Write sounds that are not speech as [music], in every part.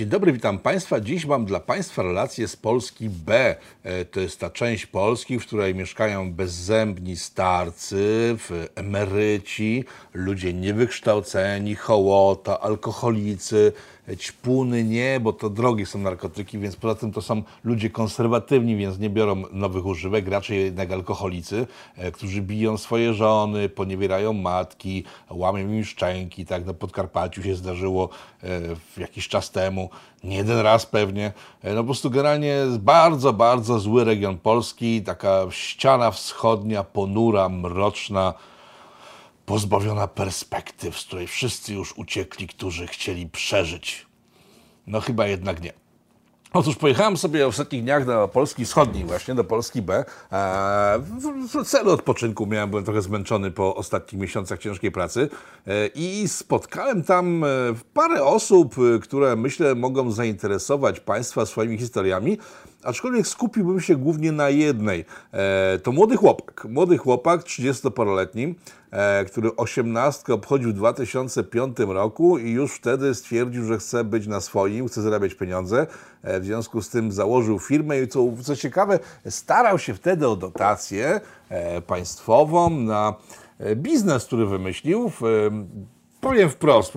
Dzień dobry, witam Państwa. Dziś mam dla Państwa relację z Polski B. E, to jest ta część Polski, w której mieszkają bezzębni starcy, emeryci, ludzie niewykształceni, hołota, alkoholicy, ćpuny nie, bo to drogie są narkotyki, więc poza tym to są ludzie konserwatywni, więc nie biorą nowych używek, raczej jednak alkoholicy, e, którzy biją swoje żony, poniewierają matki, łamią im szczęki, tak na Podkarpaciu się zdarzyło e, jakiś czas temu, nie jeden raz pewnie. E, no po prostu generalnie bardzo, bardzo zły region Polski, taka ściana wschodnia, ponura, mroczna, pozbawiona perspektyw, z której wszyscy już uciekli, którzy chcieli przeżyć. No chyba jednak nie. Otóż pojechałem sobie w ostatnich dniach do Polski Wschodniej, właśnie do Polski B. W celu odpoczynku miałem, byłem trochę zmęczony po ostatnich miesiącach ciężkiej pracy e, i spotkałem tam e, parę osób, e, które myślę mogą zainteresować Państwa swoimi historiami aczkolwiek skupiłbym się głównie na jednej. E, to młody chłopak, młody chłopak, 30-paroletni, e, który 18 obchodził w 2005 roku i już wtedy stwierdził, że chce być na swoim, chce zarabiać pieniądze. E, w związku z tym założył firmę i co, co ciekawe, starał się wtedy o dotację państwową na biznes, który wymyślił. Powiem wprost,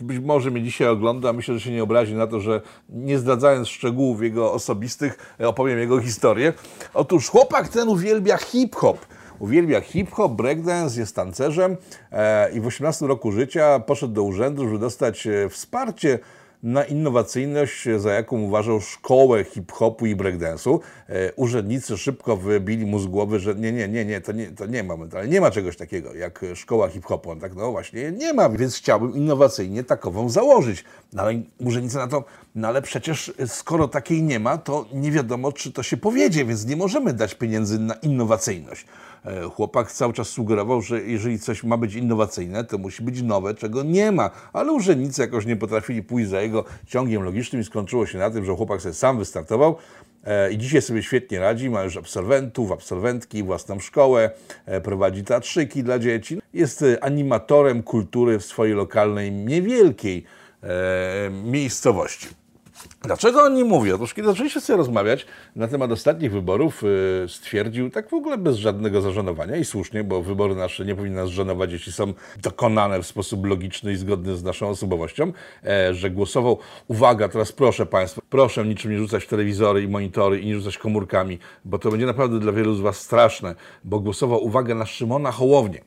być może mnie dzisiaj ogląda, myślę, że się nie obrazi na to, że nie zdradzając szczegółów jego osobistych, opowiem jego historię. Otóż chłopak ten uwielbia hip-hop. Uwielbia hip-hop, breakdance, jest tancerzem e, i w 18 roku życia poszedł do urzędu, żeby dostać e, wsparcie na innowacyjność, za jaką uważał szkołę hip-hopu i breakdance'u. E, urzędnicy szybko wybili mu z głowy, że nie, nie, nie, nie, to nie, to nie ma, nie ma czegoś takiego jak szkoła hip-hopu. On tak, no właśnie, nie ma, więc chciałbym innowacyjnie takową założyć. No ale urzędnicy na to, no ale przecież skoro takiej nie ma, to nie wiadomo, czy to się powiedzie, więc nie możemy dać pieniędzy na innowacyjność. E, chłopak cały czas sugerował, że jeżeli coś ma być innowacyjne, to musi być nowe, czego nie ma. Ale urzędnicy jakoś nie potrafili pójść za jego ciągiem logicznym i skończyło się na tym, że chłopak sobie sam wystartował e, i dzisiaj sobie świetnie radzi, ma już absolwentów, absolwentki, własną szkołę, e, prowadzi teatrzyki dla dzieci. Jest animatorem kultury w swojej lokalnej, niewielkiej miejscowości. Dlaczego on nie mówi? Otóż kiedy zaczęliśmy sobie rozmawiać na temat ostatnich wyborów, yy, stwierdził tak w ogóle bez żadnego zażenowania i słusznie, bo wybory nasze nie powinny nas żenować, jeśli są dokonane w sposób logiczny i zgodny z naszą osobowością, e, że głosował, uwaga, teraz proszę Państwa, proszę niczym nie rzucać telewizory i monitory i nie rzucać komórkami, bo to będzie naprawdę dla wielu z Was straszne, bo głosował, uwaga, na Szymona Hołownię.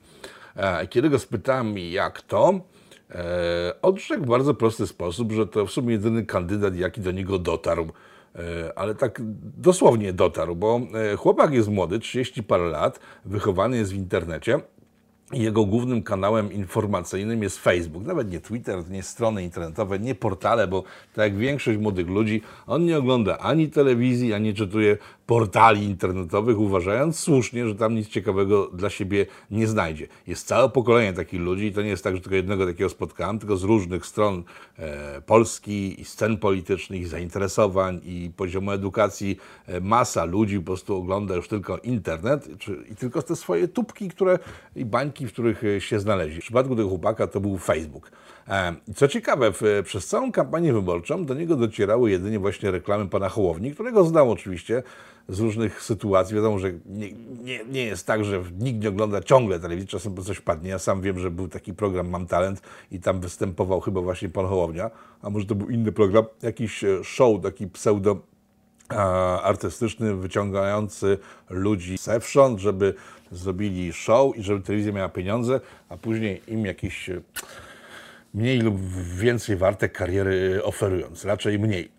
E, kiedy go spytałem, jak to, odrzekł w bardzo prosty sposób, że to w sumie jedyny kandydat, jaki do niego dotarł. E, ale tak dosłownie dotarł, bo e, chłopak jest młody, 30 parę lat, wychowany jest w internecie. Jego głównym kanałem informacyjnym jest Facebook. Nawet nie Twitter, nie strony internetowe, nie portale, bo tak jak większość młodych ludzi, on nie ogląda ani telewizji, ani czytuje portali internetowych, uważając słusznie, że tam nic ciekawego dla siebie nie znajdzie. Jest całe pokolenie takich ludzi i to nie jest tak, że tylko jednego takiego spotkałem, tylko z różnych stron e, Polski i scen politycznych, i zainteresowań i poziomu edukacji. E, masa ludzi po prostu ogląda już tylko internet czy, i tylko te swoje tubki, które i bańki, w których e, się znaleźli. W przypadku tego chłopaka to był Facebook. E, co ciekawe, w, przez całą kampanię wyborczą do niego docierały jedynie właśnie reklamy pana Hołowni, którego znał oczywiście z różnych sytuacji. Wiadomo, że nie, nie, nie jest tak, że nikt nie ogląda ciągle telewizji, czasem coś padnie. Ja sam wiem, że był taki program Mam Talent i tam występował chyba właśnie pan Hołownia, a może to był inny program, jakiś e, show, taki pseudo artystyczny, wyciągający ludzi zewsząd, żeby zrobili show i żeby telewizja miała pieniądze, a później im jakiś e, mniej lub więcej warte kariery oferując, raczej mniej.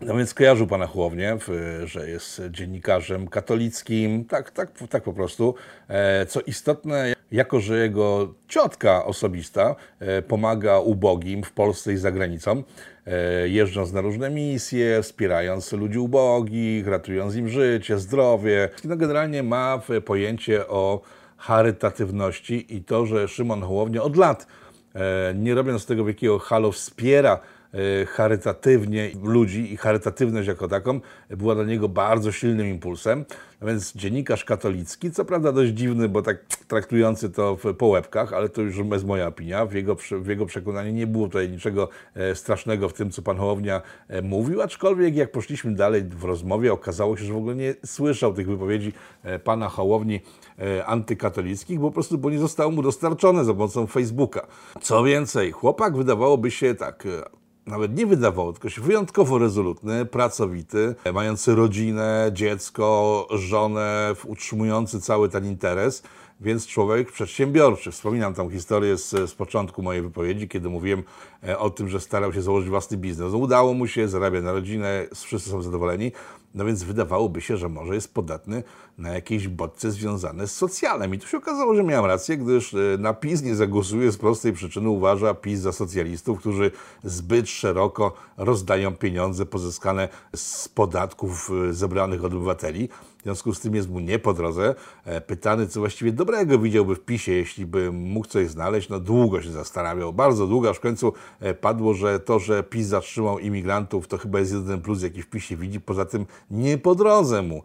No więc kojarzył pana Chłownię, że jest dziennikarzem katolickim, tak, tak, tak po prostu. E, co istotne, jako że jego ciotka osobista e, pomaga ubogim w Polsce i za granicą, e, jeżdżąc na różne misje, wspierając ludzi ubogich, ratując im życie, zdrowie. No generalnie ma pojęcie o charytatywności i to, że Szymon Hołownia od lat, nie robiąc tego wielkiego halo, wspiera e, charytatywnie ludzi i charytatywność jako taką była dla niego bardzo silnym impulsem. No więc dziennikarz katolicki, co prawda dość dziwny, bo tak traktujący to w, po łebkach, ale to już jest moja opinia. W jego, w jego przekonaniu nie było tutaj niczego e, strasznego w tym, co pan Hołownia e, mówił, aczkolwiek jak poszliśmy dalej w rozmowie, okazało się, że w ogóle nie słyszał tych wypowiedzi e, pana Hołowni antykatolickich, bo po prostu bo nie zostało mu dostarczone za pomocą Facebooka. Co więcej, chłopak wydawałoby się tak nawet nie wydawało, tylko się wyjątkowo rezolutny, pracowity, mający rodzinę, dziecko, żonę, utrzymujący cały ten interes, więc człowiek przedsiębiorczy. Wspominam tą historię z, z początku mojej wypowiedzi, kiedy mówiłem e, o tym, że starał się założyć własny biznes. No, udało mu się, zarabia na rodzinę, wszyscy są zadowoleni, no więc wydawałoby się, że może jest podatny na jakieś bodźce związane z socjalem. I tu się okazało, że miałem rację, gdyż e, na PiS nie zagłosuje z prostej przyczyny, uważa PiS za socjalistów, którzy zbyt szeroko rozdają pieniądze pozyskane z podatków e, zebranych od obywateli. W związku z tym jest mu nie po drodze. E, pytany, co właściwie dobrego widziałby w PiSie, jeśli by mógł coś znaleźć. No długo się zastanawiał, bardzo długo, aż w końcu padło, że to, że PiS zatrzymał imigrantów, to chyba jest jeden plus, jaki w PiSie widzi. Poza tym nie po drodze mu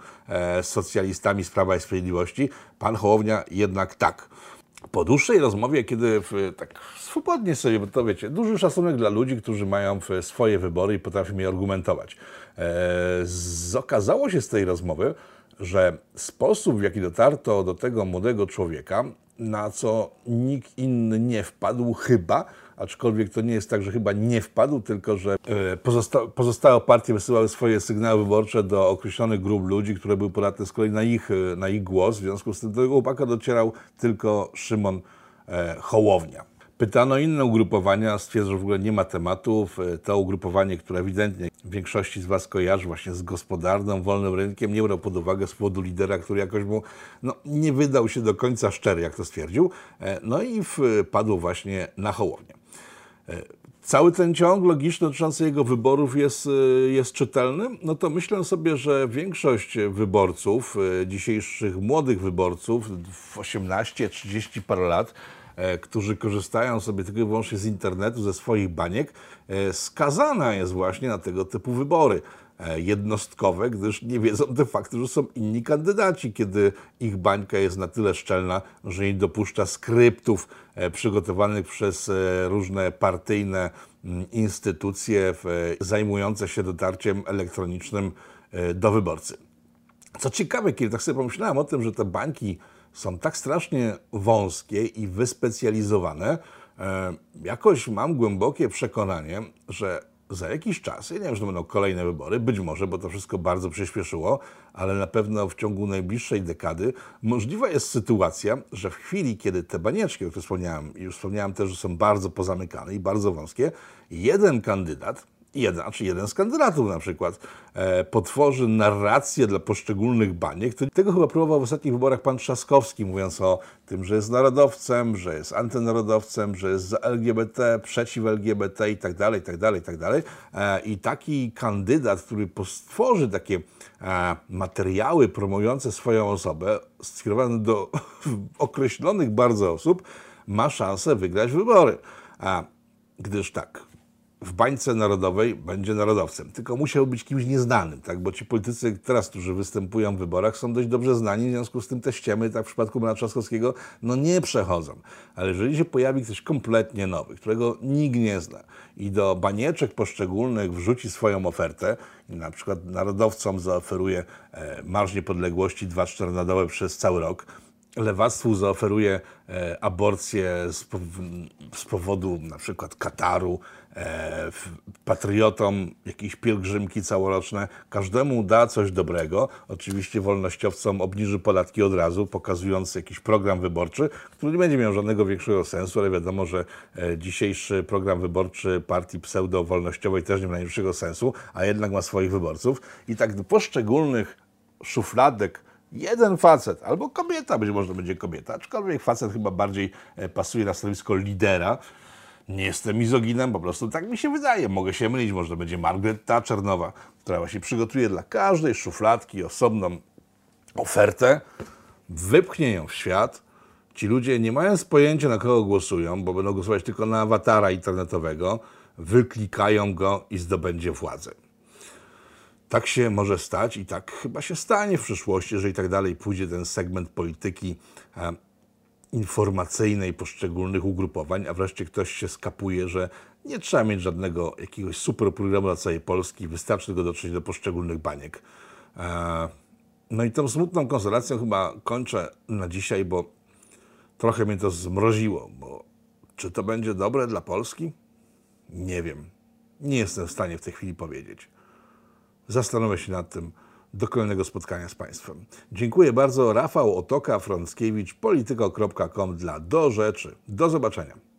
z socjalistami z Prawa i Sprawiedliwości, pan Hołownia jednak tak. Po dłuższej rozmowie, kiedy w, tak swobodnie sobie, bo to wiecie, duży szacunek dla ludzi, którzy mają swoje wybory i potrafią je argumentować. E, z, okazało się z tej rozmowy, że sposób, w jaki dotarto do tego młodego człowieka, na co nikt inny nie wpadł, chyba, aczkolwiek to nie jest tak, że chyba nie wpadł, tylko że e, pozosta pozostałe partie wysyłały swoje sygnały wyborcze do określonych grup ludzi, które były podatne z kolei na ich, e, na ich głos. W związku z tym do tego chłopaka docierał tylko Szymon e, Hołownia. Pytano inne ugrupowania, stwierdzą, że w ogóle nie ma tematów. To ugrupowanie, które ewidentnie większości z Was kojarzy właśnie z gospodarną, wolnym rynkiem, nie brał pod uwagę z powodu lidera, który jakoś mu no, nie wydał się do końca szczery, jak to stwierdził. No i wpadł właśnie na Hołownię. E, cały ten ciąg logiczny dotyczący jego wyborów jest, e, jest czytelny, no to myślę sobie, że większość wyborców, e, dzisiejszych młodych wyborców, 18-30 parę lat, którzy korzystają sobie tylko i wyłącznie z internetu, ze swoich baniek, skazana jest właśnie na tego typu wybory. E, jednostkowe, gdyż nie wiedzą de facto, że są inni kandydaci, kiedy ich bańka jest na tyle szczelna, że nie dopuszcza skryptów e, przygotowanych przez e, różne partyjne mm, instytucje zajmujące się dotarciem elektronicznym do wyborcy. Co ciekawe, kiedy tak sobie pomyślałem o tym, że te bańki są tak strasznie wąskie i wyspecjalizowane, jakoś mam głębokie przekonanie, że za jakiś czas, ja nie wiem, że to będą kolejne wybory, być może, bo to wszystko bardzo przyspieszyło, ale na pewno w ciągu najbliższej dekady możliwa jest sytuacja, że w chwili, kiedy te banieczki, o których wspomniałem, już wspomniałem też, że są bardzo pozamykane i bardzo wąskie, jeden kandydat jeden, znaczy jeden z kandydatów na przykład e, potworzy narrację dla poszczególnych baniek. Tego chyba próbował w ostatnich wyborach pan Trzaskowski, mówiąc o tym, że jest narodowcem, że jest antynarodowcem, że jest za LGBT, przeciw LGBT i tak dalej, i tak dalej, i tak dalej. E, I taki kandydat, który stworzy takie e, materiały promujące swoją osobę, skierowane do [laughs] określonych bardzo osób, ma szansę wygrać wybory. A, gdyż tak, w bańce narodowej będzie narodowcem. Tylko musiał być kimś nieznanym, tak? bo ci politycy teraz, którzy występują w wyborach, są dość dobrze znani, w związku z tym te ściemy, tak w przypadku pana Trzaskowskiego, no nie przechodzą. Ale jeżeli się pojawi ktoś kompletnie nowy, którego nikt nie zna i do banieczek poszczególnych wrzuci swoją ofertę, na przykład narodowcom zaoferuje e, Marsz Niepodległości 2-4 na dołę przez cały rok, lewactwu zaoferuje e, aborcję z, z, powodu na przykład Kataru, e, patriotom jakieś pielgrzymki całoroczne, każdemu da coś dobrego. Oczywiście wolnościowcom obniży podatki od razu, pokazując jakiś program wyborczy, który nie będzie miał żadnego większego sensu, ale wiadomo, że e, dzisiejszy program wyborczy partii pseudo-wolnościowej też nie ma najmniejszego sensu, a jednak ma swoich wyborców. I tak do poszczególnych szufladek jeden facet, albo kobieta, być może będzie kobieta, aczkolwiek facet chyba bardziej e, pasuje na stanowisko lidera. Nie jestem mizoginem, po prostu tak mi się wydaje. Mogę się mylić, może będzie Margaret Thatcher nowa, która właśnie przygotuje dla każdej szufladki osobną ofertę, wypchnie ją w świat. Ci ludzie nie mając pojęcia na kogo głosują, bo będą głosować tylko na awatara internetowego, wyklikają go i zdobędzie władzę. Tak się może stać i tak chyba się stanie w przyszłości, jeżeli tak dalej pójdzie ten segment polityki e, informacyjnej poszczególnych ugrupowań, a wreszcie ktoś się skapuje, że nie trzeba mieć żadnego jakiegoś super programu dla całej Polski, wystarczy tylko dotrzeć do poszczególnych baniek. E, no i tą smutną konsolacją chyba kończę na dzisiaj, bo trochę mnie to zmroziło, bo czy to będzie dobre dla Polski? Nie wiem. Nie jestem w stanie w tej chwili powiedzieć. Zastanowię się nad tym do kolejnego spotkania z Państwem. Dziękuję bardzo. Rafał Otoka, Frąckiewicz, polityko.com dla Do Rzeczy. Do zobaczenia.